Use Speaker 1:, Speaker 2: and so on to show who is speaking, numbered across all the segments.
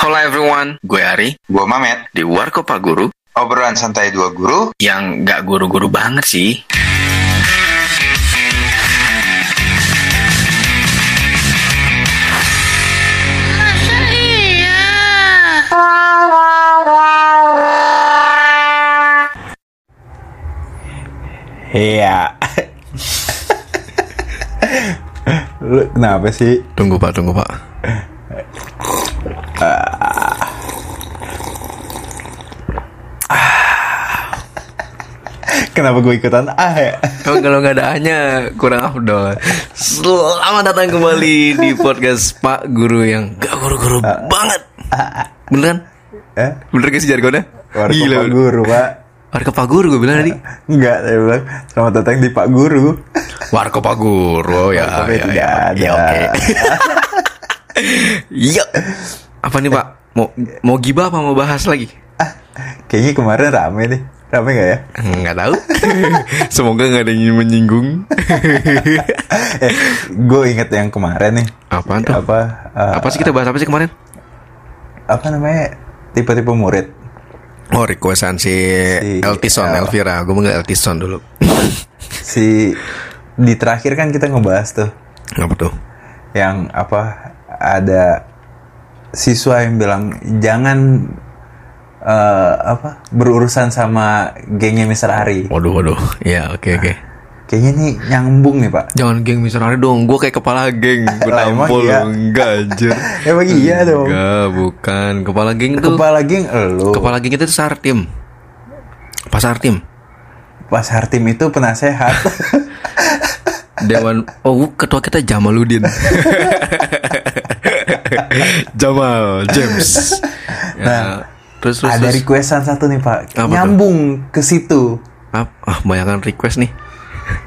Speaker 1: Halo everyone, gue Ari
Speaker 2: Gue Mamet,
Speaker 1: di Warkop Pak Guru
Speaker 2: obrolan santai dua guru.
Speaker 1: yang gak guru-guru banget sih.
Speaker 3: Masa iya?
Speaker 4: Iya. Lu kenapa sih?
Speaker 1: Tunggu pak, tunggu pak.
Speaker 4: Kenapa gue ikutan ah ya?
Speaker 1: Oh, kalau nggak ada hanya kurang afdol. Selamat datang kembali di podcast Pak Guru yang gak guru-guru banget. Beneran?
Speaker 4: Eh?
Speaker 1: Bener gak sih jargonnya?
Speaker 4: Warkop
Speaker 1: Gila,
Speaker 4: Pak. Guru, Pak.
Speaker 1: Warkop Pak Guru gue bilang tadi.
Speaker 4: Enggak, saya bilang selamat datang di Pak Guru.
Speaker 1: Warkop Pak Guru, oh, ya, ya,
Speaker 4: tidak
Speaker 1: ya,
Speaker 4: ada.
Speaker 1: ya, oke. Iya. Apa nih Pak? Mau mau gibah apa mau bahas lagi?
Speaker 4: Ah, kayaknya kemarin rame deh. Rame gak ya?
Speaker 1: Nggak tahu. Semoga nggak ada yang menyinggung.
Speaker 4: eh, gue inget yang kemarin nih.
Speaker 1: Apaan tuh?
Speaker 4: Apa? eh,
Speaker 1: apa sih kita bahas apa sih kemarin?
Speaker 4: apa namanya? Tipe-tipe murid.
Speaker 1: Oh requestan si,
Speaker 4: Si-
Speaker 1: Eltison,
Speaker 4: eh,
Speaker 1: Elvira. Gue manggil Eltison dulu.
Speaker 4: Si di terakhir kan kita ngebahas tuh
Speaker 1: Apa tuh?
Speaker 4: yang apa ada siswa yang bilang jangan eh, apa berurusan sama gengnya Mr. Ari.
Speaker 1: Waduh, waduh. Ya, oke, oke.
Speaker 4: Kayaknya nih nyambung nih pak.
Speaker 1: Jangan geng Mr. Ari dong. Gue kayak kepala geng. Gue nampol
Speaker 4: iya?
Speaker 1: Enggak, anjir.
Speaker 4: Emang iya dong.
Speaker 1: Enggak, bukan. Kepala geng itu...
Speaker 4: Kepala geng elu.
Speaker 1: Kepala geng itu sartim. Pas sartim.
Speaker 4: Pas Hartim itu penasehat.
Speaker 1: Dewan Oh ketua kita Jamaludin Jamal James ya,
Speaker 4: Nah,
Speaker 1: Terus terus,
Speaker 4: ada
Speaker 1: terus.
Speaker 4: requestan satu nih pak.
Speaker 1: Apa tuh?
Speaker 4: nyambung ke situ.
Speaker 1: Ah, ah, banyakan request nih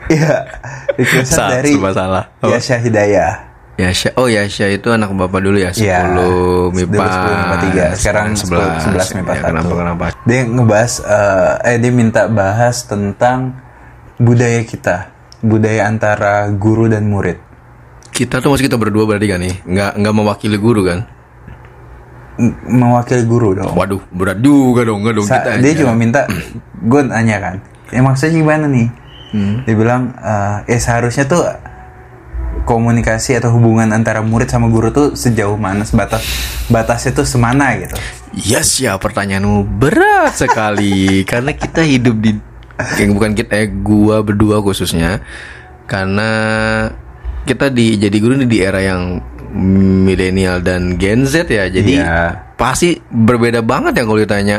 Speaker 4: Iya. Requestan
Speaker 1: Sa-
Speaker 4: dari
Speaker 1: salah. Apa?
Speaker 4: Yasha Hidayah.
Speaker 1: Yasha Oh Yasha itu anak bapak dulu ya 10
Speaker 4: Iya.
Speaker 1: MIPA
Speaker 4: Dulu 10 MIPA tiga. Sekarang 11 11 MIPA
Speaker 1: ya. Kenapa kenapa
Speaker 4: Dia ngebahas eh, eh dia minta bahas tentang budaya kita, budaya antara guru dan murid.
Speaker 1: Kita tuh masih kita berdua berarti kan nih Nggak, nggak mewakili guru kan
Speaker 4: mewakili guru dong.
Speaker 1: Waduh berat juga dong dong
Speaker 4: Sa-
Speaker 1: kita
Speaker 4: dia
Speaker 1: aja.
Speaker 4: cuma minta gue nanya kan. Ya maksudnya gimana nih?
Speaker 1: Hmm.
Speaker 4: Dia bilang eh, ya seharusnya tuh komunikasi atau hubungan antara murid sama guru tuh sejauh mana batas batasnya tuh semana gitu.
Speaker 1: Yes ya pertanyaanmu berat sekali karena kita hidup di yang bukan kita eh gua berdua khususnya karena kita di jadi guru ini di era yang milenial dan Gen Z ya jadi
Speaker 4: Iya.
Speaker 1: pasti berbeda banget ya kalau ditanya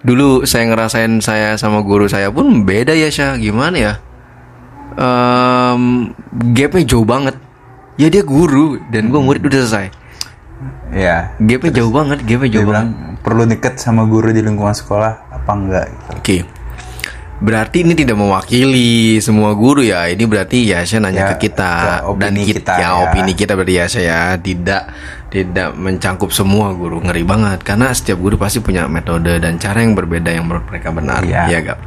Speaker 1: dulu saya ngerasain saya sama guru saya pun beda ya Syah gimana ya Em, gapnya jauh banget ya dia guru dan gua murid udah selesai
Speaker 4: Ya.
Speaker 1: gapnya jauh banget gapnya jauh banget
Speaker 4: bilang perlu deket sama guru di lingkungan sekolah apa enggak gitu.
Speaker 1: Oke. Berarti ini tidak mewakili semua guru ya. Ini berarti ya saya nanya
Speaker 4: Ya,
Speaker 1: ke kita
Speaker 4: ya,
Speaker 1: dan kita,
Speaker 4: kita,
Speaker 1: ya,
Speaker 4: ya.
Speaker 1: opini kita berarti ya saya tidak tidak mencangkup semua guru. Ngeri banget karena setiap guru pasti punya metode dan cara yang berbeda yang menurut mereka benar.
Speaker 4: Iya.
Speaker 1: Iya, Gap.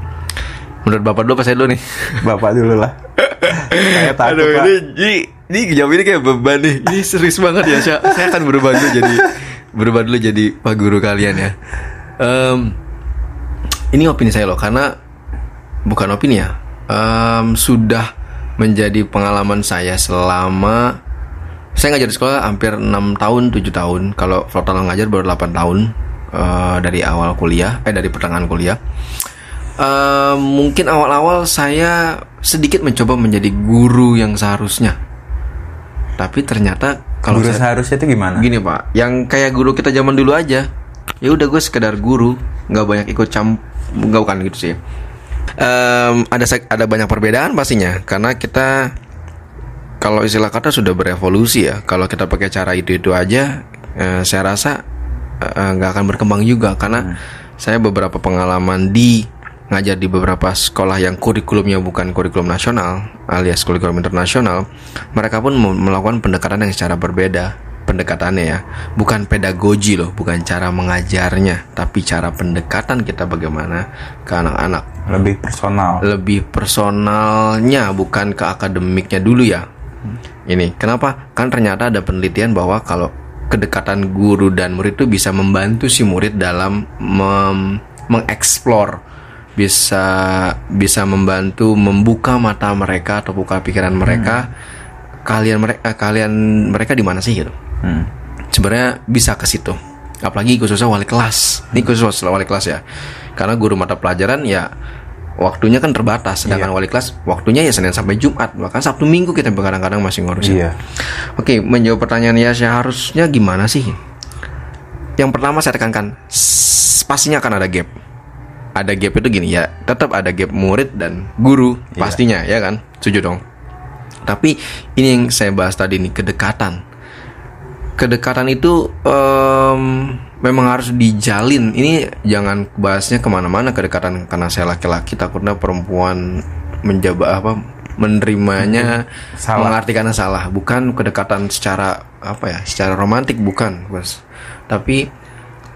Speaker 1: Menurut Bapak dulu apa saya dulu nih?
Speaker 4: Bapak dulu lah. Saya takut, Pak.
Speaker 1: ini, ini, ini jawab ini kayak beban nih. Ini serius banget ya, Syah. Saya akan berubah dulu jadi berubah dulu jadi pak guru kalian ya. Em, ini opini saya loh, karena bukan opini ya. Em, sudah menjadi pengalaman saya selama saya ngajar di sekolah hampir 6 tahun, 7 tahun. Kalau total ngajar baru 8 tahun eh, dari awal kuliah, eh dari pertengahan kuliah. Eh, mungkin awal-awal saya sedikit mencoba menjadi guru yang seharusnya. Tapi ternyata kalau
Speaker 4: guru
Speaker 1: saya
Speaker 4: seharusnya itu gimana?
Speaker 1: gini pak, yang kayak guru kita zaman dulu aja, ya udah gue sekedar guru, nggak banyak ikut camp, nggak bukan gitu sih. Em, ada ada banyak perbedaan pastinya, karena kita kalau istilah kata sudah berevolusi ya. Kalau kita pakai cara itu itu aja, eh, saya rasa eh, nggak akan berkembang juga karena saya beberapa pengalaman di ngajar di beberapa sekolah yang kurikulumnya bukan kurikulum nasional alias kurikulum internasional, mereka pun melakukan pendekatan yang secara berbeda. Pendekatannya ya, bukan pedagogi loh, bukan cara mengajarnya, tapi cara pendekatan kita bagaimana ke anak-anak
Speaker 4: Lebih personal.
Speaker 1: lebih personalnya bukan ke akademiknya dulu ya. Ini kenapa? Kan ternyata ada penelitian bahwa kalau kedekatan guru dan murid itu bisa membantu si murid dalam mem- mengeksplor bisa bisa membantu membuka mata mereka atau buka pikiran mereka kalian mereka kalian mereka di mana sih gitu
Speaker 4: Hmm.
Speaker 1: sebenarnya bisa ke situ apalagi khususnya wali kelas ini khusus wali kelas ya karena guru mata pelajaran ya waktunya kan terbatas sedangkan wali kelas waktunya ya senin sampai jumat bahkan sabtu minggu kita kadang-kadang masih ngurusin
Speaker 4: Iya.
Speaker 1: Oke, menjawab pertanyaan Yasya harusnya gimana sih? Yang pertama saya tekankan, pastinya akan ada gap. Ada gap itu gini ya, tetap ada gap murid dan guru pastinya ya kan, setuju dong. Tapi ini yang saya bahas tadi nih kedekatan. Kedekatan itu em, memang harus dijalin. Ini jangan bahasnya ke mana-mana kedekatan karena saya laki-laki takutnya perempuan menjaba apa menerimanya
Speaker 4: Salah.
Speaker 1: mengartikannya salah bukan kedekatan secara apa ya secara romantik bukan bos tapi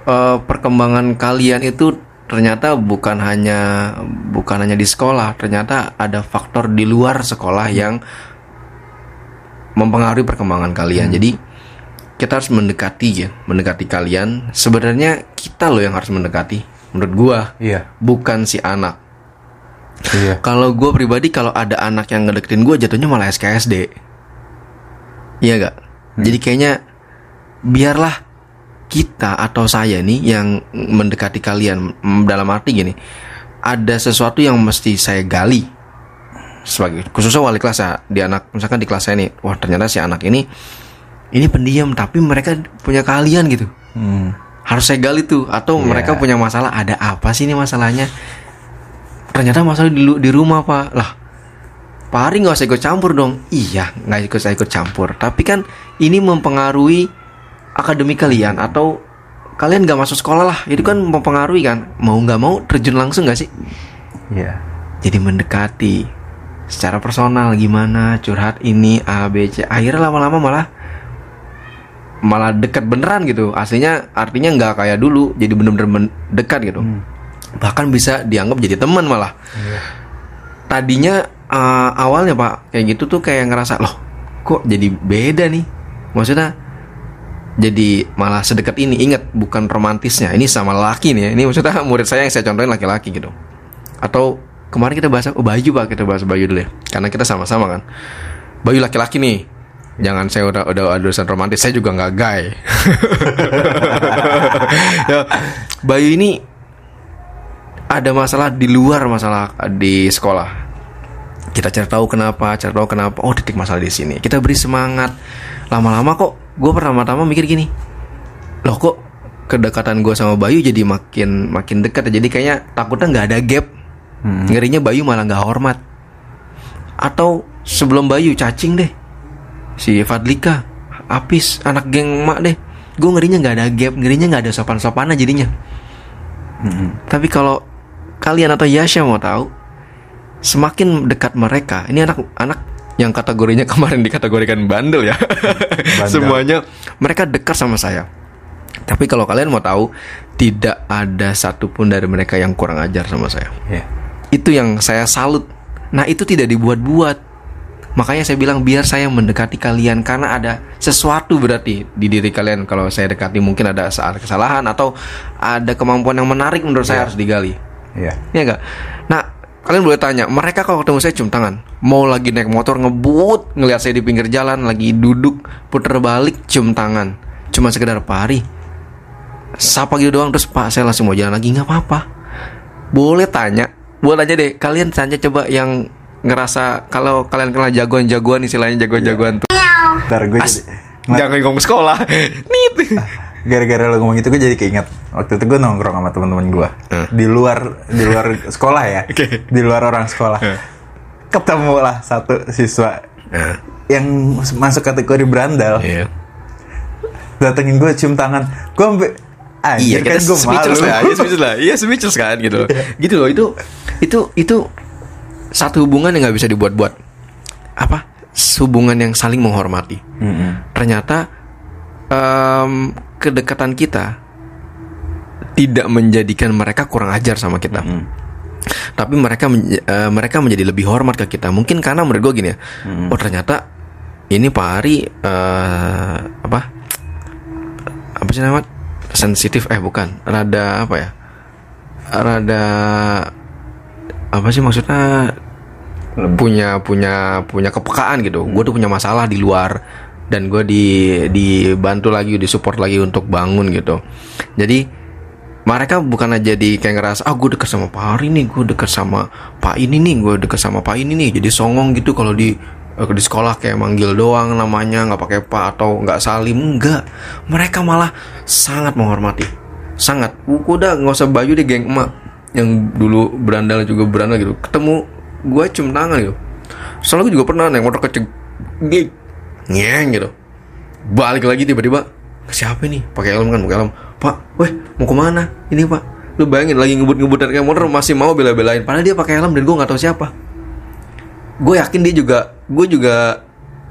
Speaker 1: eh, perkembangan kalian itu ternyata bukan hanya bukan hanya di sekolah ternyata ada faktor di luar sekolah yang mempengaruhi perkembangan kalian jadi kita harus mendekati ya mendekati kalian sebenarnya kita loh yang harus mendekati menurut gua
Speaker 4: Iya.
Speaker 1: bukan si anak
Speaker 4: Iya.
Speaker 1: kalau gue pribadi kalau ada anak yang ngedeketin gue jatuhnya malah SKSD. Iya gak? Jadi kayaknya biarlah kita atau saya nih yang mendekati kalian dalam arti gini. Ada sesuatu yang mesti saya gali sebagai khususnya wali kelas ya di anak misalkan di kelas saya nih wah ternyata si anak ini ini pendiam tapi mereka punya kalian gitu.
Speaker 4: Hmm.
Speaker 1: harus saya gali tuh atau
Speaker 4: Iya.
Speaker 1: mereka punya masalah ada apa sih ini masalahnya? Ternyata masalah di, di rumah pak. Lah Pak Ari nggak usah ikut campur dong. Iya nggak ikut saya ikut campur. Tapi kan ini mempengaruhi akademik kalian atau kalian nggak masuk sekolah lah. Itu kan mempengaruhi kan. Mau nggak mau terjun langsung nggak sih?
Speaker 4: Iya.
Speaker 1: jadi mendekati secara personal gimana curhat ini A B C. Akhirnya lama-lama malah malah dekat beneran gitu. Aslinya artinya nggak kayak dulu. Jadi bener-bener dekat gitu. Bahkan bisa dianggap jadi teman malah. Tadinya eh, awalnya pak kayak gitu tuh kayak ngerasa loh kok jadi beda nih? Maksudnya jadi malah sedekat ini. Ingat bukan romantisnya. Ini sama laki nih ya. ini maksudnya murid saya yang saya contohin laki-laki gitu. Atau kemarin kita bahas oh, baju pak. Kita bahas baju dulu ya. Karena kita sama-sama kan. Baju laki-laki nih jangan saya udah udah ada urusan romantis saya juga nggak gay. Ya, Bayu ini ada masalah di luar masalah di sekolah. Kita cari tahu kenapa cari tahu kenapa. Oh titik masalah di sini. Kita beri semangat. Lama-lama kok gue pertama-tama mikir gini. Loh kok kedekatan gue sama Bayu jadi makin makin dekat ya? Jadi kayaknya takutnya nggak ada gap. Ngerinya Bayu malah nggak hormat. Atau sebelum Bayu cacing deh si Fadlika Apis anak geng mak deh. Gue ngerinya nggak ada gap ngerinya nggak ada sopan-sopannya jadinya. Tapi kalau kalian atau Yasha mau tahu semakin dekat mereka ini anak anak yang kategorinya kemarin dikategorikan bandel ya. Semuanya mereka dekat sama saya. Tapi kalau kalian mau tahu tidak ada satupun dari mereka yang kurang ajar sama saya.
Speaker 4: Iya.
Speaker 1: itu yang saya salut. Nah, itu tidak dibuat-buat. Makanya saya bilang biar saya mendekati kalian karena ada sesuatu berarti di diri kalian kalau saya dekati mungkin ada saat kesalahan atau ada kemampuan yang menarik menurut saya harus digali.
Speaker 4: Iya.
Speaker 1: Iya enggak? Nah, kalian boleh tanya, mereka kalau ketemu saya cium tangan, mau lagi naik motor ngebut, ngelihat saya di pinggir jalan lagi duduk, puter balik cium tangan. Cuma sekedar pari. Sapa gitu doang terus Pak saya langsung mau jalan lagi nggak apa-apa. Boleh tanya, boleh aja deh. Kalian tanya coba yang ngerasa kalau kalian kenal jagoan-jagoan istilahnya jagoan-jagoan tuh.
Speaker 4: Ntar gue
Speaker 1: As-
Speaker 4: jadi
Speaker 1: Jangan ngomong sekolah. Nit.
Speaker 4: gara-gara lo ngomong itu gue jadi keinget waktu itu gue nongkrong sama teman-teman gue
Speaker 1: Hmm.
Speaker 4: di luar di luar sekolah ya
Speaker 1: Oke.
Speaker 4: di luar orang sekolah
Speaker 1: Hmm.
Speaker 4: ketemu lah satu siswa
Speaker 1: Nah,
Speaker 4: yang masuk kategori berandal
Speaker 1: iya.
Speaker 4: datengin gue cium tangan gue sampai
Speaker 1: Iya,
Speaker 4: anjir
Speaker 1: kita
Speaker 4: kan gue
Speaker 1: speechless
Speaker 4: malu
Speaker 1: lah, iya speechless lah, iya speechless kan gitu, loh. gitu loh itu, itu, itu satu hubungan yang nggak bisa dibuat-buat, apa? Hubungan yang saling menghormati.
Speaker 4: Mm-mm.
Speaker 1: Ternyata em, kedekatan kita tidak menjadikan mereka kurang ajar sama kita,
Speaker 4: Mm.
Speaker 1: tapi mereka men- eh, mereka menjadi lebih hormat ke kita. Mungkin karena menurut gue gini ya, oh ternyata ini Pak Ari eh, apa? apa sih namanya sensitif eh bukan rada apa ya rada apa sih maksudnya? Punya punya punya kepekaan gitu. Gue tuh punya masalah di luar dan gue di dibantu lagi disupport lagi untuk bangun gitu. Jadi mereka bukan aja jadi kayak ngerasa ah gue deket sama Pak Hari nih gue deket sama Pak ini nih gue deket sama Pak ini nih. Jadi songong gitu kalau di eh, di sekolah kayak manggil doang namanya nggak pakai Pak atau nggak salim enggak mereka malah sangat menghormati. Sangat. Udah nggak usah baju deh geng emak yang dulu berandal juga berandal gitu. Ketemu gue cium tangan gitu. Soalnya gue juga pernah naik motor kecil gig nyeng gitu. Balik lagi tiba-tiba siapa nih pakai helm kan pakai helm. Pak weh mau ke mana ini pak? Lu bayangin lagi ngebut-ngebut dari kayak motor masih mau bela-belain. Padahal dia pakai helm dan gue nggak tahu siapa. Gue yakin dia juga gue juga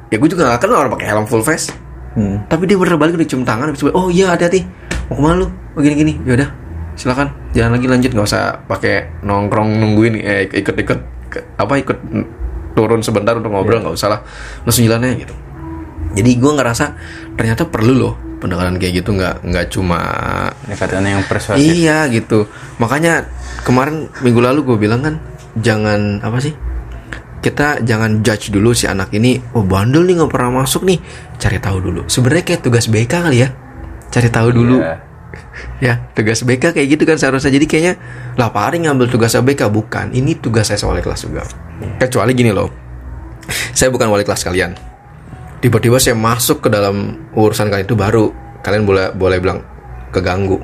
Speaker 1: ya gue juga gak kenal orang pakai helm full face.
Speaker 4: Hmm.
Speaker 1: tapi dia bener balik udah cium tangan habis oh iya hati-hati. Mau ke mana lu? Oh gini gini yaudah silakan. Jalan lagi lanjut. Nggak usah pakai nongkrong nungguin. Eh ikut-ikut. Ke- apa ikut turun sebentar untuk ngobrol. Nggak usah lah. Langsung jalan aja gitu. Jadi gue ngerasa ternyata perlu loh pendekatan kayak gitu. Nggak nggak cuma
Speaker 4: Pendekatan yang persuasif.
Speaker 1: iya gitu. Makanya kemarin minggu lalu gue bilang kan jangan apa sih kita jangan judge dulu si anak ini oh bandel nih nggak pernah masuk nih. Cari tahu dulu. Sebenarnya kayak tugas BK kali ya. Cari tahu dulu.
Speaker 4: Iya.
Speaker 1: Ya tugas BK kayak gitu kan seharusnya. Jadi kayaknya lah Pak Ari ngambil tugas BK bukan ini tugas saya sebagai kelas juga. Kecuali gini loh saya bukan wali kelas kalian. Tiba-tiba saya masuk ke dalam urusan kalian itu baru kalian boleh boleh bilang keganggu.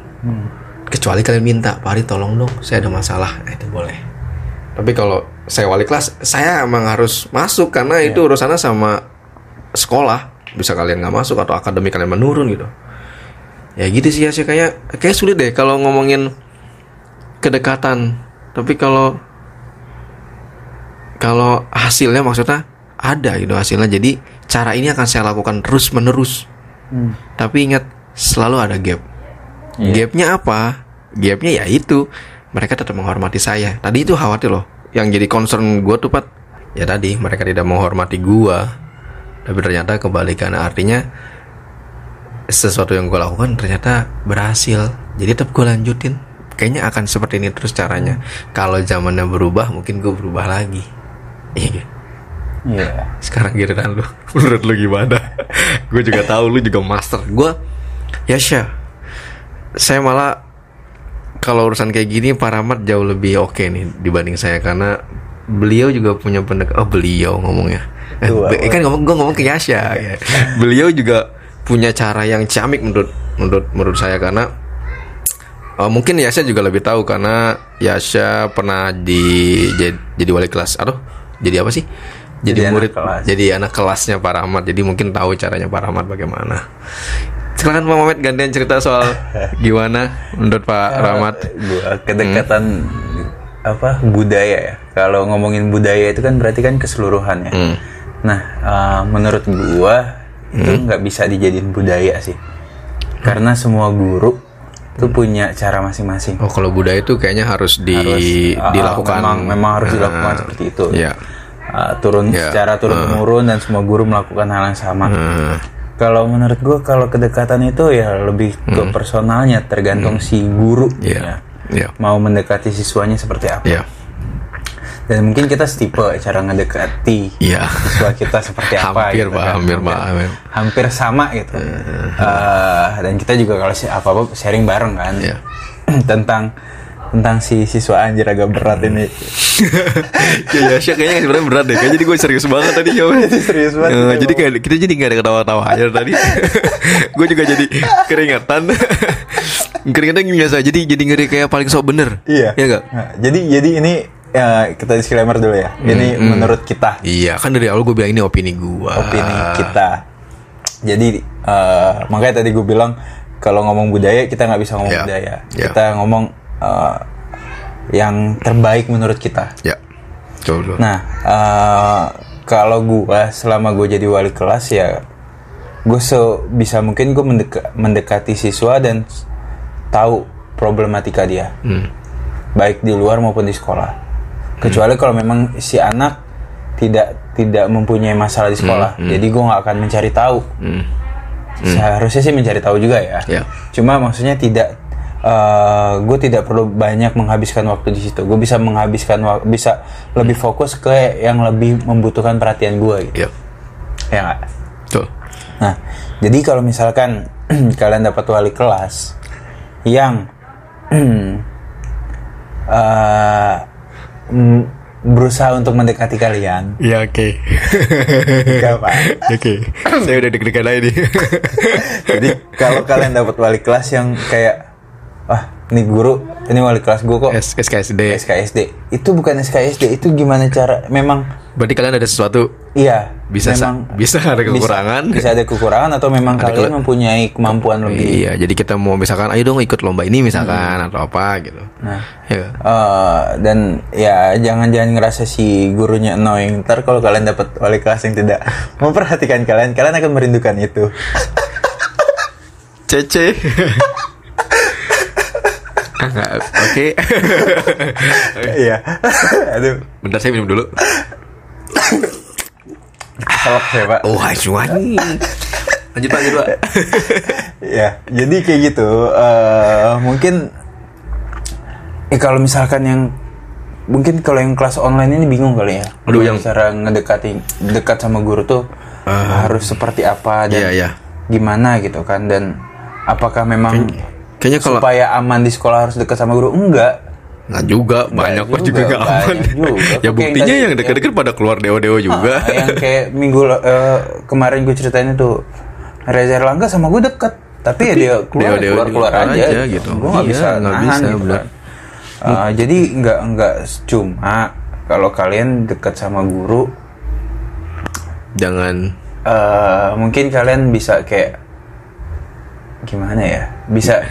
Speaker 1: Kecuali kalian minta Pak Ari tolong dong saya ada masalah. Nah, itu boleh. Tapi kalau saya wali kelas saya emang harus masuk karena itu urusannya sama sekolah. Bisa kalian nggak masuk atau akademi kalian menurun gitu ya gitu sih ya. Sih kayak kayak sulit deh kalau ngomongin kedekatan. Tapi kalau kalau hasilnya maksudnya ada gitu hasilnya. Jadi cara ini akan saya lakukan terus menerus tapi ingat selalu ada gap. Gapnya apa? Gapnya ya itu. Mereka tetap menghormati saya. Tadi itu khawatir loh. Yang jadi concern gue tuh pat ya tadi mereka tidak menghormati gua. Tapi ternyata kebalikan. Artinya sesuatu yang gue lakukan ternyata berhasil. Jadi tetap gue lanjutin. Kayaknya akan seperti ini terus caranya. Kalau zamannya berubah mungkin gue berubah lagi. Iya
Speaker 4: Iya.
Speaker 1: sekarang giliran lu menurut lu gimana? Gue juga tahu lu juga master. Gue ya Syah saya malah kalau urusan kayak gini Pak Rahmat jauh lebih oke nih dibanding saya. Karena beliau juga punya pendek oh beliau ngomongnya. Eh,
Speaker 4: Dua,
Speaker 1: be- kan ngomong gue ngomong ke Yasha ya. beliau juga punya cara yang ciamik menurut menurut menurut saya karena eh, mungkin Yasha juga lebih tahu karena Yasha pernah di jadi, jadi wali kelas aduh jadi apa sih jadi,
Speaker 4: Jadi anak
Speaker 1: murid
Speaker 4: kelas.
Speaker 1: jadi anak kelasnya Pak Rahmat jadi mungkin tahu caranya Pak Rahmat bagaimana silakan Pak Mamet gantian cerita soal gimana menurut Pak Rahmat
Speaker 4: Gua kedekatan apa budaya ya. Kalau ngomongin budaya itu kan berarti kan keseluruhan ya.
Speaker 1: Hmm.
Speaker 4: Nah, eh, menurut gua itu nggak bisa dijadiin budaya sih. Karena semua guru itu punya cara masing-masing.
Speaker 1: oh kalau budaya itu kayaknya harus di
Speaker 4: Ah,
Speaker 1: dilakukan
Speaker 4: memang, memang harus dilakukan
Speaker 1: Ah,
Speaker 4: seperti itu.
Speaker 1: ya
Speaker 4: Ah, turun
Speaker 1: Ya,
Speaker 4: secara turun temurun dan semua guru melakukan hal yang sama.
Speaker 1: Hmm.
Speaker 4: Kalau menurut gua kalau kedekatan itu ya lebih ke personalnya tergantung si guru
Speaker 1: Hmm. Iya.
Speaker 4: ya.
Speaker 1: ya
Speaker 4: mau mendekati siswanya seperti apa.
Speaker 1: ya
Speaker 4: Dan mungkin kita setipe cara ngedekati
Speaker 1: Iya.
Speaker 4: siswa kita seperti apa.
Speaker 1: Hampir,
Speaker 4: gitu
Speaker 1: Pak,
Speaker 4: kan.
Speaker 1: hampir, Pak, hampir.
Speaker 4: Hampir sama gitu. Eh, dan kita juga kalau si- apa-apa sharing bareng kan
Speaker 1: Iya.
Speaker 4: tentang tentang si siswa anjir agak berat ini.
Speaker 1: ya ya Syah kayaknya sebenarnya berat deh kayaknya jadi gue serius banget tadi ya
Speaker 4: Serius banget.
Speaker 1: Eh, jadi kayak kita jadi nggak ada ketawa-tawa aja tadi gue juga jadi keringetan keringetan biasa jadi jadi ngeri kayak paling sok bener
Speaker 4: Iya.
Speaker 1: ya enggak
Speaker 4: Nah, jadi jadi ini ya, kita disclaimer dulu ya. Ini menurut kita,
Speaker 1: iya kan dari awal gue bilang ini opini gue
Speaker 4: opini kita. Jadi eh, makanya tadi gue bilang kalau ngomong budaya kita nggak bisa ngomong
Speaker 1: Iya.
Speaker 4: budaya.
Speaker 1: Iya.
Speaker 4: Kita ngomong eh, yang terbaik menurut kita.
Speaker 1: ya coba
Speaker 4: Nah, eh, kalau gua selama gue jadi wali kelas ya, gue bisa mungkin gue mendekati siswa dan tahu problematika dia,
Speaker 1: Hmm.
Speaker 4: baik di luar maupun di sekolah. Kecuali kalau memang si anak tidak tidak mempunyai masalah di sekolah, jadi gue nggak akan mencari tahu.
Speaker 1: Hmm.
Speaker 4: seharusnya sih mencari tahu juga ya.
Speaker 1: Ya.
Speaker 4: Cuma maksudnya tidak gue tidak perlu banyak menghabiskan waktu di situ. Gue bisa menghabiskan wak- bisa lebih fokus ke yang lebih membutuhkan perhatian gue gitu.
Speaker 1: Iya.
Speaker 4: Ya nggak?
Speaker 1: Tuh.
Speaker 4: Nah, jadi kalau misalkan kalian dapat wali kelas yang eh, mm, berusaha untuk mendekati kalian,
Speaker 1: Ya oke.
Speaker 4: Pak.
Speaker 1: Oke. Saya udah deg-degan aja nih.
Speaker 4: Jadi kalau kalian dapat wali kelas yang kayak ah ini guru, ini wali kelas gue kok
Speaker 1: S- SKSD.
Speaker 4: SKSD. Itu bukan SKSD, itu gimana cara memang
Speaker 1: Berarti kalian ada sesuatu
Speaker 4: iya
Speaker 1: Bisa sa- bisa ada kekurangan.
Speaker 4: Bisa, ada kekurangan atau memang
Speaker 1: Ada
Speaker 4: kalian mempunyai kemampuan lebih.
Speaker 1: Iya, jadi kita mau misalkan ayo dong ikut lomba ini misalkan atau apa gitu.
Speaker 4: Nah,
Speaker 1: Ya.
Speaker 4: Eh, dan ya jangan jangan ngerasa si gurunya annoying. Ntar kalau kalian dapat wali kelas yang tidak memperhatikan kalian, kalian akan merindukan itu.
Speaker 1: Cece. Oke.
Speaker 4: Iya. Aduh,
Speaker 1: Bentar saya minum dulu.
Speaker 4: keselak saya pak.
Speaker 1: Oh, acuan. Lanjut Pak, lanjut Pak.
Speaker 4: Ya, jadi kayak gitu. eh mungkin, eh kalau misalkan yang mungkin kalau yang kelas online ini bingung kali ya.
Speaker 1: Aduh, yang-
Speaker 4: cara ngedekati dekat sama guru tuh harus seperti apa dan
Speaker 1: Iya, iya.
Speaker 4: gimana gitu kan dan apakah memang
Speaker 1: Kayaknya kalau
Speaker 4: supaya aman di sekolah harus dekat sama guru? Enggak.
Speaker 1: nggak juga banyak kok juga
Speaker 4: juga,
Speaker 1: nggak aman.
Speaker 4: juga.
Speaker 1: ya buktinya yang deket-deket pada keluar deo-deo juga.
Speaker 4: Ah, yang kayak minggu eh, kemarin gue ceritain itu Reza Erlangga sama gue deket tapi, ya dia keluar
Speaker 1: dia-
Speaker 4: keluar keluar
Speaker 1: keluar
Speaker 4: aja,
Speaker 1: aja
Speaker 4: gitu,
Speaker 1: gitu.
Speaker 4: gue nggak
Speaker 1: Iya,
Speaker 4: bisa
Speaker 1: nggak
Speaker 4: nahan
Speaker 1: bisa,
Speaker 4: gitu kan. Ah, jadi nggak nggak cuma kalau kalian dekat sama guru
Speaker 1: Jangan
Speaker 4: eh, mungkin kalian bisa kayak gimana ya bisa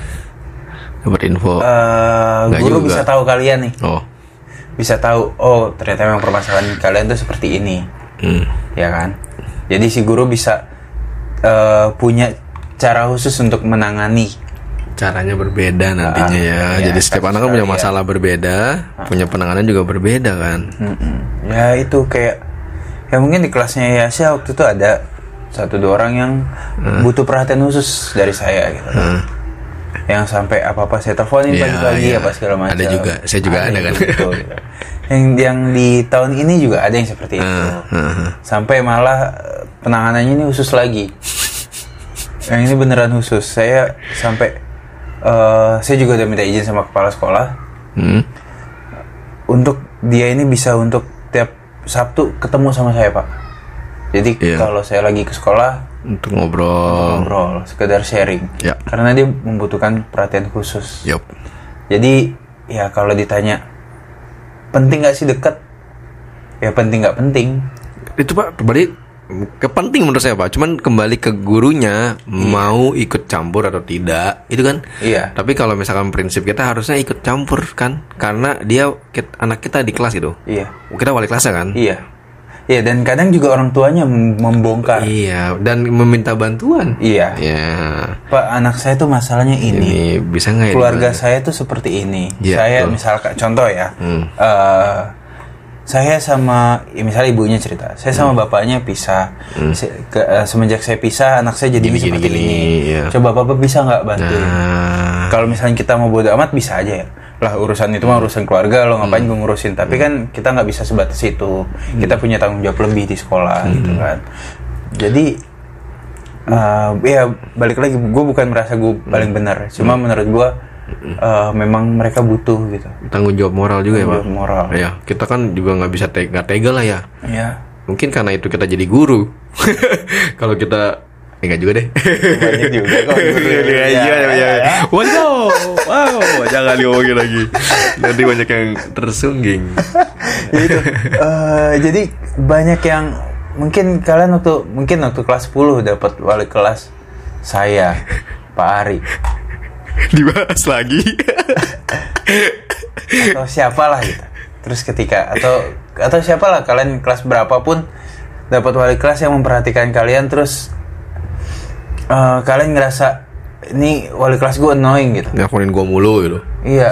Speaker 1: dapat info. Nggak
Speaker 4: guru
Speaker 1: juga.
Speaker 4: bisa tahu kalian nih
Speaker 1: oh.
Speaker 4: bisa tahu oh ternyata memang permasalahan kalian tuh seperti ini
Speaker 1: Hmm.
Speaker 4: ya kan jadi si guru bisa eh, punya cara khusus untuk menangani
Speaker 1: Caranya berbeda nantinya ya.
Speaker 4: ya,
Speaker 1: Jadi setiap anak kan punya masalah berbeda, punya penanganan juga berbeda kan.
Speaker 4: Mm-mm. ya itu kayak ya mungkin di kelasnya Yasya waktu itu ada satu dua orang yang butuh perhatian khusus dari saya gitu yang sampai apa apa saya teleponin
Speaker 1: Ya,
Speaker 4: pagi-pagi
Speaker 1: ya.
Speaker 4: apa segala macam
Speaker 1: Ada juga, saya juga ada kan.
Speaker 4: gitu, gitu. yang yang di tahun ini juga ada yang seperti itu
Speaker 1: ah.
Speaker 4: sampai malah eh, penanganannya ini khusus lagi yang ini beneran khusus saya sampai eh, saya juga udah minta izin sama kepala sekolah
Speaker 1: Hmm.
Speaker 4: untuk dia ini bisa untuk tiap Sabtu ketemu sama saya pak jadi
Speaker 1: Iya.
Speaker 4: kalau saya lagi ke sekolah
Speaker 1: Untuk ngobrol.
Speaker 4: ngobrol sekedar sharing
Speaker 1: Ya.
Speaker 4: karena dia membutuhkan perhatian khusus
Speaker 1: Yup.
Speaker 4: jadi ya kalau ditanya penting nggak sih deket ya penting nggak penting
Speaker 1: Itu Pak, berarti kepenting menurut saya Pak. Cuman kembali ke gurunya mau ikut campur atau tidak, itu kan.
Speaker 4: Iya.
Speaker 1: Tapi kalau misalkan prinsip kita harusnya ikut campur kan, karena dia anak kita di kelas gitu.
Speaker 4: iya
Speaker 1: Kita wali kelasnya kan.
Speaker 4: iya iya dan kadang juga orang tuanya mem- membongkar
Speaker 1: Iya, dan meminta bantuan.
Speaker 4: iya
Speaker 1: Ya.
Speaker 4: pak anak saya tuh masalahnya ini
Speaker 1: Ini bisa nggak ya?
Speaker 4: keluarga
Speaker 1: dibantu?
Speaker 4: saya tuh seperti ini.
Speaker 1: Iya,
Speaker 4: saya
Speaker 1: betul.
Speaker 4: misalkan contoh ya,
Speaker 1: Hmm.
Speaker 4: eh, saya sama, ya misalnya ibunya cerita, saya sama
Speaker 1: Hmm.
Speaker 4: bapaknya pisah. Se- ke- eh, semenjak saya pisah, anak saya jadi
Speaker 1: Gini,
Speaker 4: seperti
Speaker 1: gini,
Speaker 4: ini.
Speaker 1: iya.
Speaker 4: Coba bapak bisa nggak bantuin?
Speaker 1: Nah,
Speaker 4: Kalau misalnya kita mau bodo amat bisa aja ya. Lah urusan itu mah urusan keluarga lo ngapain
Speaker 1: Hmm.
Speaker 4: gue ngurusin. Tapi kan kita nggak bisa sebatas itu. Kita punya tanggung jawab lebih di sekolah
Speaker 1: Hmm.
Speaker 4: gitu kan. Jadi eh, ya balik lagi gue bukan merasa gue paling benar. Cuma
Speaker 1: Hmm.
Speaker 4: menurut gue eh, memang mereka butuh gitu.
Speaker 1: tanggung jawab moral juga ya, Pak.
Speaker 4: Tanggung moral.
Speaker 1: Ya, kita kan juga nggak bisa tega, tega lah ya.
Speaker 4: Ya.
Speaker 1: Mungkin karena itu kita jadi guru. Kalau kita enggak juga deh.
Speaker 4: Banyak juga kok guru.
Speaker 1: Iya, iya,
Speaker 4: Ya,
Speaker 1: iya, iya.
Speaker 4: ya.
Speaker 1: Wow, wow, jangan diomongin lagi. Nanti banyak yang tersungging.
Speaker 4: Ya itu. Eh, jadi banyak yang mungkin kalian waktu mungkin waktu kelas 10 dapat wali kelas saya Pak Ari
Speaker 1: Dibahas lagi.
Speaker 4: atau siapalah gitu. Terus ketika atau atau siapalah kalian kelas berapapun dapat wali kelas yang memperhatikan kalian terus eh, kalian ngerasa ini wali kelas gue annoying gitu.
Speaker 1: Ngakuin gua mulu gitu.
Speaker 4: Iya.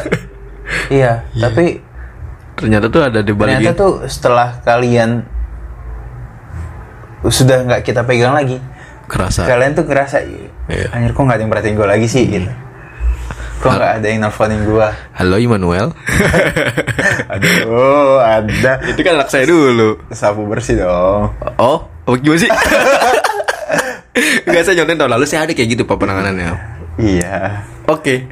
Speaker 4: iya, tapi
Speaker 1: Ternyata tuh ada di balik
Speaker 4: ternyata tuh setelah kalian sudah nggak kita pegang lagi,
Speaker 1: kerasa.
Speaker 4: kalian tuh ngerasa
Speaker 1: Iya.
Speaker 4: anjir kok nggak ada yang perhatiin gue lagi sih gitu kok nggak ada yang nelfonin gue
Speaker 1: Halo Immanuel.
Speaker 4: aduh ada
Speaker 1: Itu kan anak saya dulu.
Speaker 4: sapu bersih dong
Speaker 1: Oh, oh gimana sih? Enggak saya nyontek tahun lalu saya ada kayak gitu pak penanganannya.
Speaker 4: iya
Speaker 1: Oke.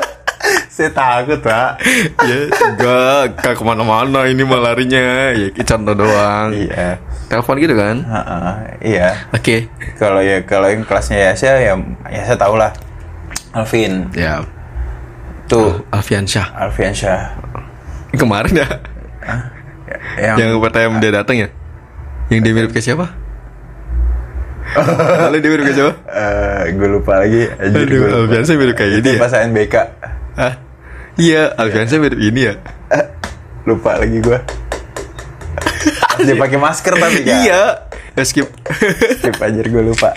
Speaker 4: saya takut pak
Speaker 1: ya enggak, enggak ke mana-mana ini mah larinya. Ya contoh doang.
Speaker 4: iya
Speaker 1: Telepon gitu kan?
Speaker 4: Iya
Speaker 1: Oke.
Speaker 4: kalau ya kalau yang kelasnya Yasya ya ya saya tahu lah Alvin
Speaker 1: Ya,
Speaker 4: tuh
Speaker 1: Alfian Syah.
Speaker 4: Alfian Syah
Speaker 1: Kemarin ya,
Speaker 4: yang,
Speaker 1: yang pertama dia datang ya. Yang dia mirip ke siapa? Lalu dia mirip ke siapa?
Speaker 4: gue Eh, lupa lagi anjir,
Speaker 1: Aduh,
Speaker 4: gua lupa.
Speaker 1: Alfian Syah mirip kayak
Speaker 4: Itu
Speaker 1: gini ya.
Speaker 4: pas ANBK
Speaker 1: Hah? Iya, Alfian Syah mirip ini ya.
Speaker 4: lupa lagi gue dia pakai masker tapi kan
Speaker 1: Iya. Ya, skip.
Speaker 4: skip anjir gue lupa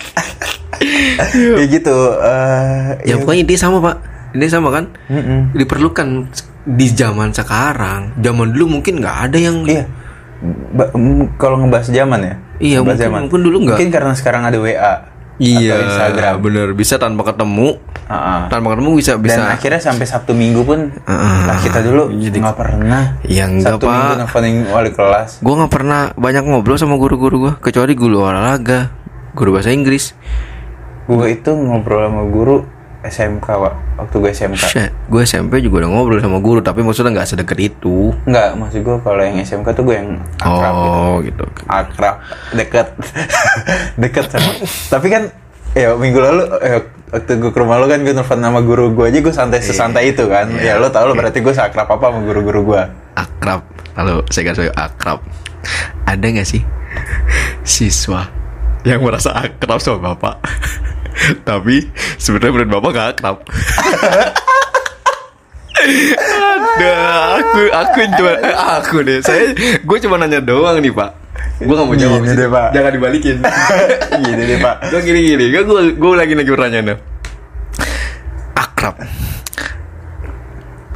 Speaker 4: ya gitu eh,
Speaker 1: ya pokoknya ini sama pak. Ini sama kan?
Speaker 4: Mm-mm.
Speaker 1: Diperlukan di zaman sekarang. Zaman dulu mungkin nggak ada yang
Speaker 4: iya Ba- mm, kalau ngebahas zaman ya
Speaker 1: Iya, mungkin- mungkin dulu nggak.
Speaker 4: mungkin karena sekarang ada WA
Speaker 1: Iya,
Speaker 4: atau Instagram
Speaker 1: bener bisa tanpa ketemu,
Speaker 4: Ah, ah.
Speaker 1: tanpa ketemu bisa bisa.
Speaker 4: dan akhirnya sampai Sabtu Minggu pun
Speaker 1: Ah,
Speaker 4: lah kita dulu
Speaker 1: jadi-
Speaker 4: nggak pernah
Speaker 1: Ya, enggak,
Speaker 4: Sabtu Minggu
Speaker 1: Pak.
Speaker 4: nelfonin wali kelas
Speaker 1: Gue nggak pernah banyak ngobrol sama guru-guru gue, kecuali guru olahraga, guru bahasa Inggris.
Speaker 4: gue itu ngobrol sama guru SMK Wak. waktu gue SMK
Speaker 1: Shit, gue SMP juga udah ngobrol sama guru, tapi maksudnya nggak sedekat itu.
Speaker 4: Enggak, maksud gue kalau yang SMK tuh gue yang akrab gitu.
Speaker 1: Oh, gitu.
Speaker 4: Akrab, deket, deket sama. Tapi kan, ya minggu lalu eh, waktu gue ke rumah lu kan gue nelfon nama guru gue aja gue santai
Speaker 1: Iya.
Speaker 4: sesantai itu kan. Ya lo tau lo berarti gue seakrab apa sama guru-guru gue.
Speaker 1: Akrab. Lalu saya kasih akrab. Ada nggak sih siswa yang merasa akrab sama bapak? Tapi sebenarnya menurut bapak gak akrab. Ada, aku aku cuma eh, aku deh. Saya gue cuma nanya doang nih pak. Gue gak mau jawab.
Speaker 4: Gini
Speaker 1: sih.
Speaker 4: deh, Pak.
Speaker 1: Jangan dibalikin.
Speaker 4: Gini deh pak.
Speaker 1: Gue gini gini. Gue gue lagi lagi pertanyaan Akrab.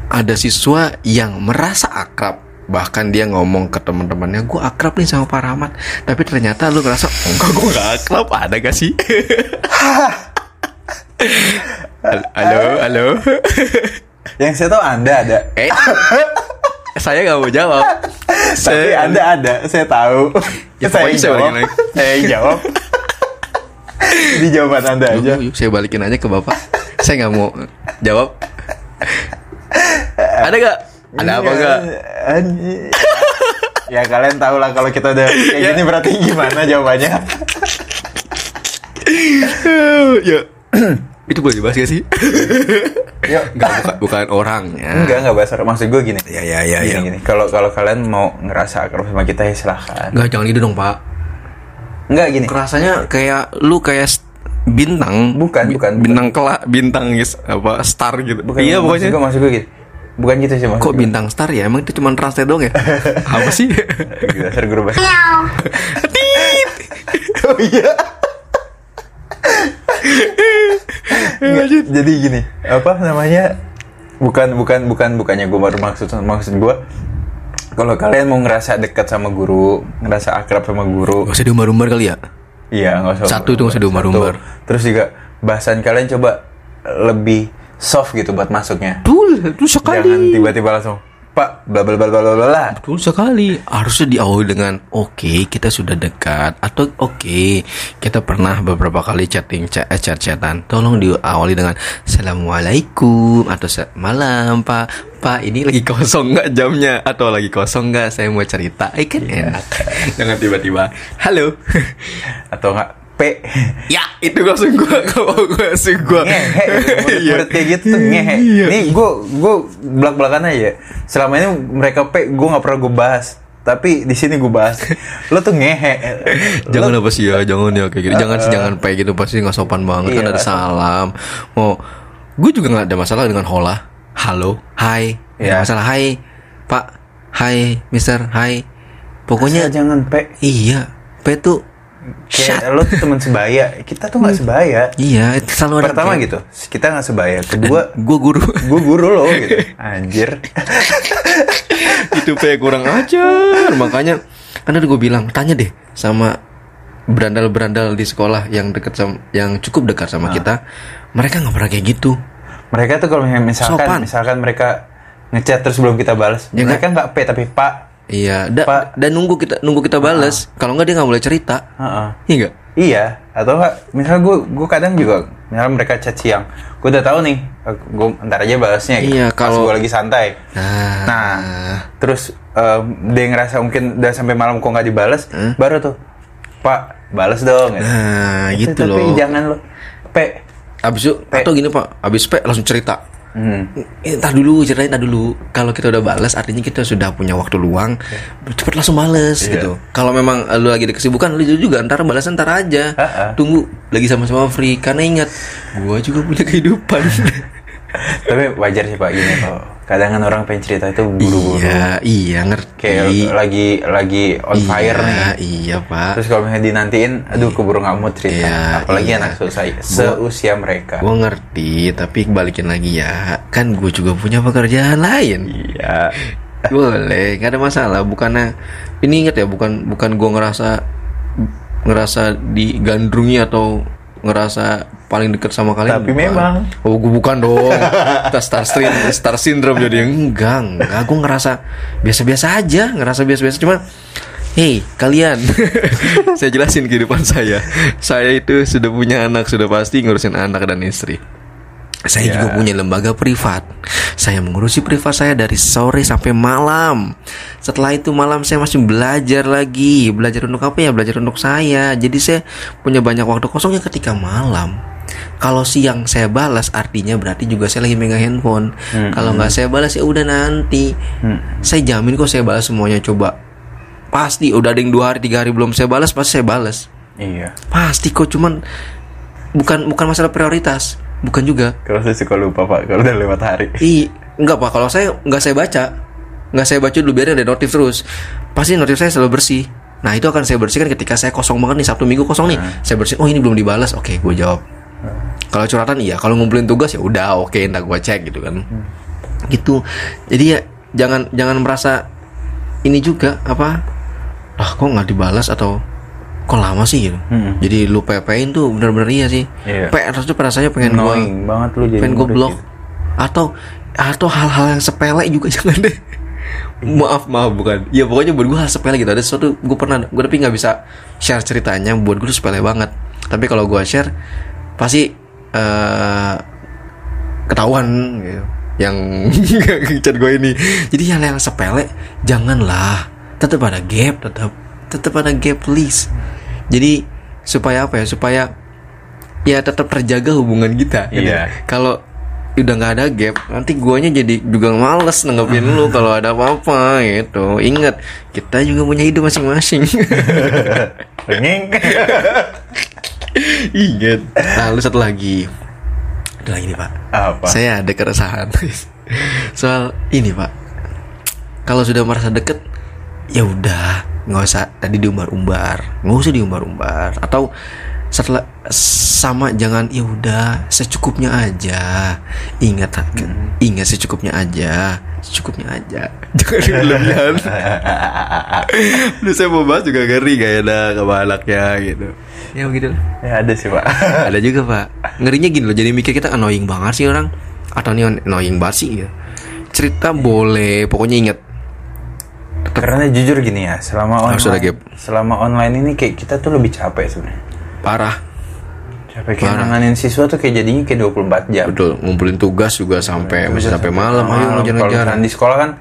Speaker 1: Ada siswa yang merasa akrab bahkan dia ngomong ke teman-temannya gue akrab nih sama Pak Rahmat tapi ternyata lu ngerasa "Oh, enggak gue gak akrab ada gak sih Hal- halo halo
Speaker 4: Yang saya tahu anda ada.
Speaker 1: eh saya gak mau jawab
Speaker 4: Tapi
Speaker 1: Saya-
Speaker 4: anda ada, saya tahu.
Speaker 1: Ya,
Speaker 4: saya jawab. Saya jawab. Di jawaban anda
Speaker 1: Yuk,
Speaker 4: aja.
Speaker 1: yuk, saya balikin aja ke bapak saya nggak mau jawab ada gak ada apa
Speaker 4: Iya,
Speaker 1: gak
Speaker 4: anjing. ya kalian tahu lah kalau kita udah kayak
Speaker 1: Ya.
Speaker 4: gini berarti gimana jawabannya
Speaker 1: ya itu boleh dibahas gak sih
Speaker 4: Yuk.
Speaker 1: Enggak, bukan, bukan orangnya.
Speaker 4: enggak enggak bahasa maksud gue gini
Speaker 1: Ya, ya, ya,
Speaker 4: gini,
Speaker 1: ya.
Speaker 4: gini. kalau kalau kalian mau ngerasa akrab sama kita ya silahkan
Speaker 1: Enggak, jangan gitu dong, Pak.
Speaker 4: enggak gini
Speaker 1: Rasanya kayak lu kayak bintang.
Speaker 4: Bukan, bukan,
Speaker 1: Bintang kelak, bintang guys, apa star gitu.
Speaker 4: bukan
Speaker 1: iya,
Speaker 4: maksud
Speaker 1: pokoknya.
Speaker 4: gue maksud gue gini bukan gitu sih maksud
Speaker 1: Kok bintang star ya? Emang itu cuma translate doang ya? apa sih?
Speaker 4: dasar guru bahasa oh iya. Enggak, jadi gini apa namanya? Bukan bukan bukan bukannya gue baru maksud maksud gue kalau kalian mau ngerasa dekat sama guru ngerasa akrab sama guru.
Speaker 1: Gak usah diumbar-umbar kali ya?
Speaker 4: iya nggak usah
Speaker 1: Satu itu nggak usah diumbar-umbar.
Speaker 4: Terus juga bahasan kalian coba lebih soft gitu buat masuknya
Speaker 1: Betul, betul sekali.
Speaker 4: jangan tiba-tiba langsung pak bla bla bla bla bla bla bla."
Speaker 1: Betul sekali. Harusnya diawali dengan oke kita sudah dekat atau oke kita pernah beberapa kali chatting chat eh, chat chatan. Tolong diawali dengan assalamualaikum atau "Se- malam pak pak ini lagi kosong nggak jamnya atau lagi kosong nggak saya mau cerita. Eh kan enak. Jangan tiba-tiba halo.
Speaker 4: atau enggak p
Speaker 1: ya itu langsung gua kalau gua langsung gua.
Speaker 4: ngehe murid-murid kayak gitu tuh ngehe nih gue gue belak belakan aja selama ini mereka pe gue nggak pernah gue bahas tapi di sini gue bahas lo tuh ngehe
Speaker 1: Jangan apa sih ya, jangan ya kayak gitu. Jangan sih jangan kayak gitu pasti nggak sopan banget kan
Speaker 4: Iya.
Speaker 1: ada salam. Mau gue juga nggak ada masalah dengan hola. Halo, hai.
Speaker 4: Iya.
Speaker 1: masalah hai, Pak. Hai, Mister. Hai. Pokoknya
Speaker 4: Asal jangan pe
Speaker 1: iya, P tuh
Speaker 4: kayak
Speaker 1: shut.
Speaker 4: lo tuh teman sebaya kita tuh nggak sebaya
Speaker 1: Iya, itu selalu ada
Speaker 4: pertama
Speaker 1: kayak-
Speaker 4: gitu kita nggak sebaya kedua
Speaker 1: Gue guru.
Speaker 4: gue guru lo gitu anjir
Speaker 1: itu P kurang ajar. Makanya kan udah gue bilang, tanya deh sama berandal-berandal di sekolah yang dekat sama yang cukup dekat sama kita, mereka nggak pernah kayak gitu.
Speaker 4: Mereka tuh kalau misalkan
Speaker 1: Sopan.
Speaker 4: misalkan mereka ngechat terus belum kita balas,
Speaker 1: Ya
Speaker 4: mereka nggak p tapi pak.
Speaker 1: Iya, da-
Speaker 4: Pak.
Speaker 1: dan nunggu kita nunggu kita bales. Kalau nggak dia nggak boleh cerita.
Speaker 4: Heeh.
Speaker 1: Iya nggak?
Speaker 4: Iya, atau misalnya gue gue kadang juga, misalnya mereka chat siang, gue udah tahu nih, gue ntar aja balasnya. gitu,
Speaker 1: Iya,
Speaker 4: pas
Speaker 1: kalau-
Speaker 4: gue lagi santai.
Speaker 1: Nah,
Speaker 4: Nah, terus em, dia ngerasa mungkin udah sampai malam kok nggak dibales, baru tuh, Pak, balas dong. gitu.
Speaker 1: nah
Speaker 4: Tapi-
Speaker 1: gitu
Speaker 4: Tapi
Speaker 1: loh.
Speaker 4: jangan lo, P.
Speaker 1: Abis itu
Speaker 4: Pe.
Speaker 1: atau gini pak, abis P langsung cerita.
Speaker 4: Hmm.
Speaker 1: Eh, Ntar dulu, ceritain ntar dulu. Kalau kita udah balas, artinya kita sudah punya waktu luang. Cepet langsung bales
Speaker 4: Iya.
Speaker 1: gitu. Kalau memang lu lagi ada kesibukan, lu juga ntar balas ntar aja.
Speaker 4: Ha-ha.
Speaker 1: Tunggu lagi sama-sama free. Karena ingat, gua juga punya kehidupan.
Speaker 4: Tapi wajar sih Pak gini kalau kadang kan orang pengen cerita itu buru-buru.
Speaker 1: iya, iya ngerti.
Speaker 4: Kayak lagi lagi on fire
Speaker 1: iya,
Speaker 4: nih.
Speaker 1: Iya pak.
Speaker 4: Terus kalau misalnya dinantiin, aduh keburu nggak mood cerita.
Speaker 1: Iya,
Speaker 4: Apalagi
Speaker 1: iya.
Speaker 4: anak seusia, seusia mereka.
Speaker 1: Gue ngerti, tapi balikin lagi ya. Kan gue juga punya pekerjaan lain.
Speaker 4: Iya.
Speaker 1: Boleh, nggak ada masalah. Bukannya ini inget ya, bukan bukan gue ngerasa ngerasa digandrungi atau ngerasa paling deket sama kalian.
Speaker 4: Tapi
Speaker 1: bukan.
Speaker 4: memang.
Speaker 1: Oh, gue bukan dong. Kita star stream, star syndrome jadi enggak, enggak. Gue ngerasa biasa-biasa aja, ngerasa biasa-biasa. Cuma, hey kalian, saya jelasin kehidupan saya. Saya itu sudah punya anak, sudah pasti ngurusin anak dan istri. Saya
Speaker 4: Ya.
Speaker 1: juga punya lembaga privat. Saya mengurusi privat saya dari sore sampai malam. Setelah itu malam saya masih belajar lagi. Belajar untuk apa ya? Belajar untuk saya. Jadi saya punya banyak waktu kosongnya ketika malam. Kalau siang saya balas artinya berarti juga saya lagi megang handphone. Kalau nggak saya balas ya udah nanti. Saya jamin kok saya balas semuanya coba. Pasti udah ada yang dua hari tiga hari belum saya balas pasti saya balas.
Speaker 4: Iya.
Speaker 1: Pasti kok cuman bukan bukan masalah prioritas. Bukan juga.
Speaker 4: Kalau saya suka lupa Pak, kalau udah lewat hari.
Speaker 1: Ih, enggak pak. Kalau saya nggak saya baca, nggak saya baca dulu biar ada notif terus. Pasti notif saya selalu bersih. Nah itu akan saya bersihkan ketika saya kosong banget nih Sabtu Minggu kosong nih. Saya bersihin. Oh ini belum dibalas. Oke, gue jawab. Kalau curhatan iya. Kalau ngumpulin tugas ya udah. Oke, ntar gue cek gitu kan. Gitu. Jadi ya jangan jangan merasa ini juga apa? Ah kok nggak dibalas atau kok lama sih gitu.
Speaker 4: Mm-mm.
Speaker 1: Jadi lu pepein tuh bener-bener iya sih.
Speaker 4: Iya.
Speaker 1: PR tuh rasanya pengen
Speaker 4: Annoying banget lu jadi
Speaker 1: pengen gue blok.
Speaker 4: gitu.
Speaker 1: atau atau hal-hal yang sepele juga jangan deh. Maaf maaf bukan. Ya pokoknya buat gue hal sepele gitu. Ada sesuatu gue pernah gue tapi nggak bisa share ceritanya. Buat gue tuh sepele banget. Tapi kalau gue share pasti eh ketahuan gitu. Yang chat gue ini. Jadi hal yang sepele janganlah. Tetap ada gap tetap tetap ada gap please jadi supaya apa ya? Supaya ya tetap terjaga hubungan kita gitu.
Speaker 4: Iya.
Speaker 1: kalau udah nggak ada gap nanti guanya jadi juga males nanggepin lu kalau ada apa-apa gitu. Ingat kita juga punya hidup masing-masing. Ingat. Nah lu satu lagi. Ada lagi nih pak.
Speaker 4: Apa?
Speaker 1: saya ada keresahan. Soal ini pak. Kalau sudah merasa deket ya udah nggak usah tadi diumbar-umbar. Nggak usah diumbar-umbar. Atau setelah sama jangan ya udah secukupnya aja. Ingat ingat secukupnya aja secukupnya aja. Jangan berlebihan lu saya mau bahas juga ngeri gak enak sama anaknya gitu. Ya begitu. Lah.
Speaker 4: Ya ada sih Pak.
Speaker 1: ada juga pak. Ngerinya gini loh jadi mikir kita annoying banget sih orang. Atau ini annoying banget sih ya cerita boleh pokoknya inget
Speaker 4: Karena jujur gini ya, selama
Speaker 1: Harus ada
Speaker 4: online, selama online ini kayak kita tuh lebih capek sebenarnya.
Speaker 1: parah.
Speaker 4: Capek kayak nanganin siswa tuh kayak jadinya kayak 24 jam.
Speaker 1: betul ngumpulin tugas juga sampai sampai malam. Ayo
Speaker 4: misalnya di sekolah kan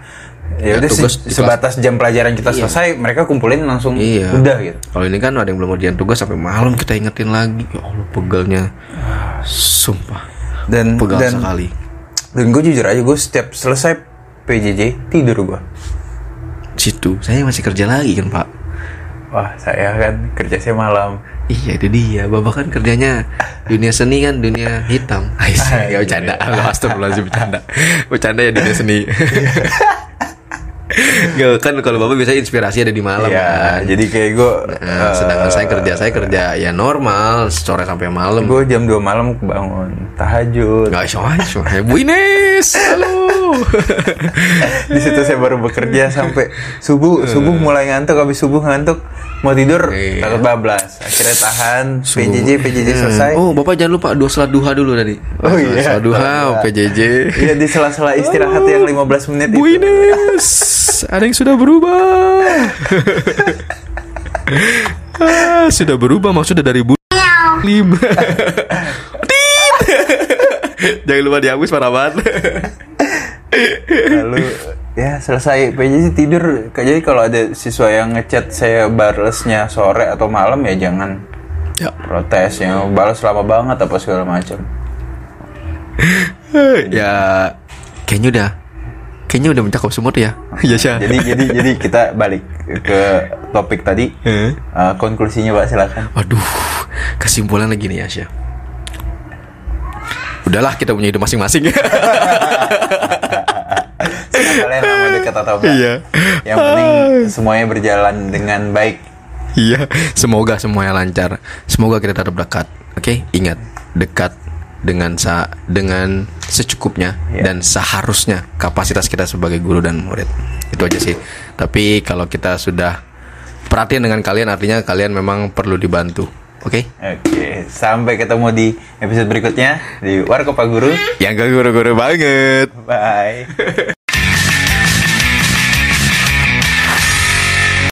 Speaker 4: ya
Speaker 1: Ya,
Speaker 4: udah
Speaker 1: tugas
Speaker 4: se- sebatas jam pelajaran kita selesai, mereka kumpulin langsung
Speaker 1: iya.
Speaker 4: udah gitu.
Speaker 1: kalau ini kan ada yang belum ngerjain tugas sampai malam kita ingetin lagi. Ya allah pegalnya. Sumpah.
Speaker 4: Dan
Speaker 1: pegal
Speaker 4: dan
Speaker 1: sekali.
Speaker 4: dan gue jujur aja gue setiap selesai PJJ tidur gue.
Speaker 1: Situ. Saya masih kerja lagi kan pak?
Speaker 4: Wah saya kan kerja saya malam.
Speaker 1: Iya itu dia. Bapak kan kerjanya Dunia seni kan dunia hitam. Ais, Gak bercanda. Astagfirullahaladzim bercanda. Bercanda ya dunia seni. Gak kan kalau Bapak biasanya inspirasi ada di malam
Speaker 4: Iya,
Speaker 1: kan?
Speaker 4: jadi kayak gue
Speaker 1: Nah, sedangkan saya kerja saya kerja ya normal sore sampai malam.
Speaker 4: Gue jam 2 malam bangun tahajud.
Speaker 1: Gak iso iso Bu Ines. Halo
Speaker 4: di situ saya baru bekerja sampai subuh subuh mulai ngantuk habis subuh ngantuk mau tidur
Speaker 1: Iya.
Speaker 4: takut bablas akhirnya tahan PJJ PJJ
Speaker 1: Hmm.
Speaker 4: selesai
Speaker 1: Oh, Bapak jangan lupa doa salat duha dulu tadi.
Speaker 4: Oh iya.
Speaker 1: Salat duha, PJJ.
Speaker 4: Iya di sela-sela istirahat yang 15 menit
Speaker 1: Bu
Speaker 4: itu.
Speaker 1: Ines, ada yang sudah berubah. ah, sudah berubah maksudnya dari bu lima. Jangan lupa dihapus parah banget.
Speaker 4: Lalu ya selesai PJJ tidur. Jadi kalau ada siswa yang ngechat saya balesnya sore atau malam ya jangan
Speaker 1: ya.
Speaker 4: protes ya balas lama banget apa segala macam.
Speaker 1: ya kayaknya udah kayaknya udah mencakup semua tuh ya. Iya, Syah.
Speaker 4: Jadi jadi jadi kita balik ke topik tadi.
Speaker 1: Eh.
Speaker 4: Eh, konklusinya Pak silakan.
Speaker 1: Waduh, kesimpulan lagi nih ya. Udahlah kita punya hidup masing-masing.
Speaker 4: Kalian lama dekat atau enggak?
Speaker 1: Iya.
Speaker 4: Yang penting semuanya berjalan dengan baik.
Speaker 1: Iya, semoga semuanya lancar. Semoga kita tetap dekat. Oke, ingat dekat dengan sa dengan secukupnya
Speaker 4: Iya.
Speaker 1: dan seharusnya kapasitas kita sebagai guru dan murid. Itu aja sih. Tapi kalau kita sudah perhatian dengan kalian artinya kalian memang perlu dibantu. Oke?
Speaker 4: Oke, sampai ketemu di episode berikutnya di Warkop Pak Guru.
Speaker 1: Yang gak guru-guru banget.
Speaker 4: Bye.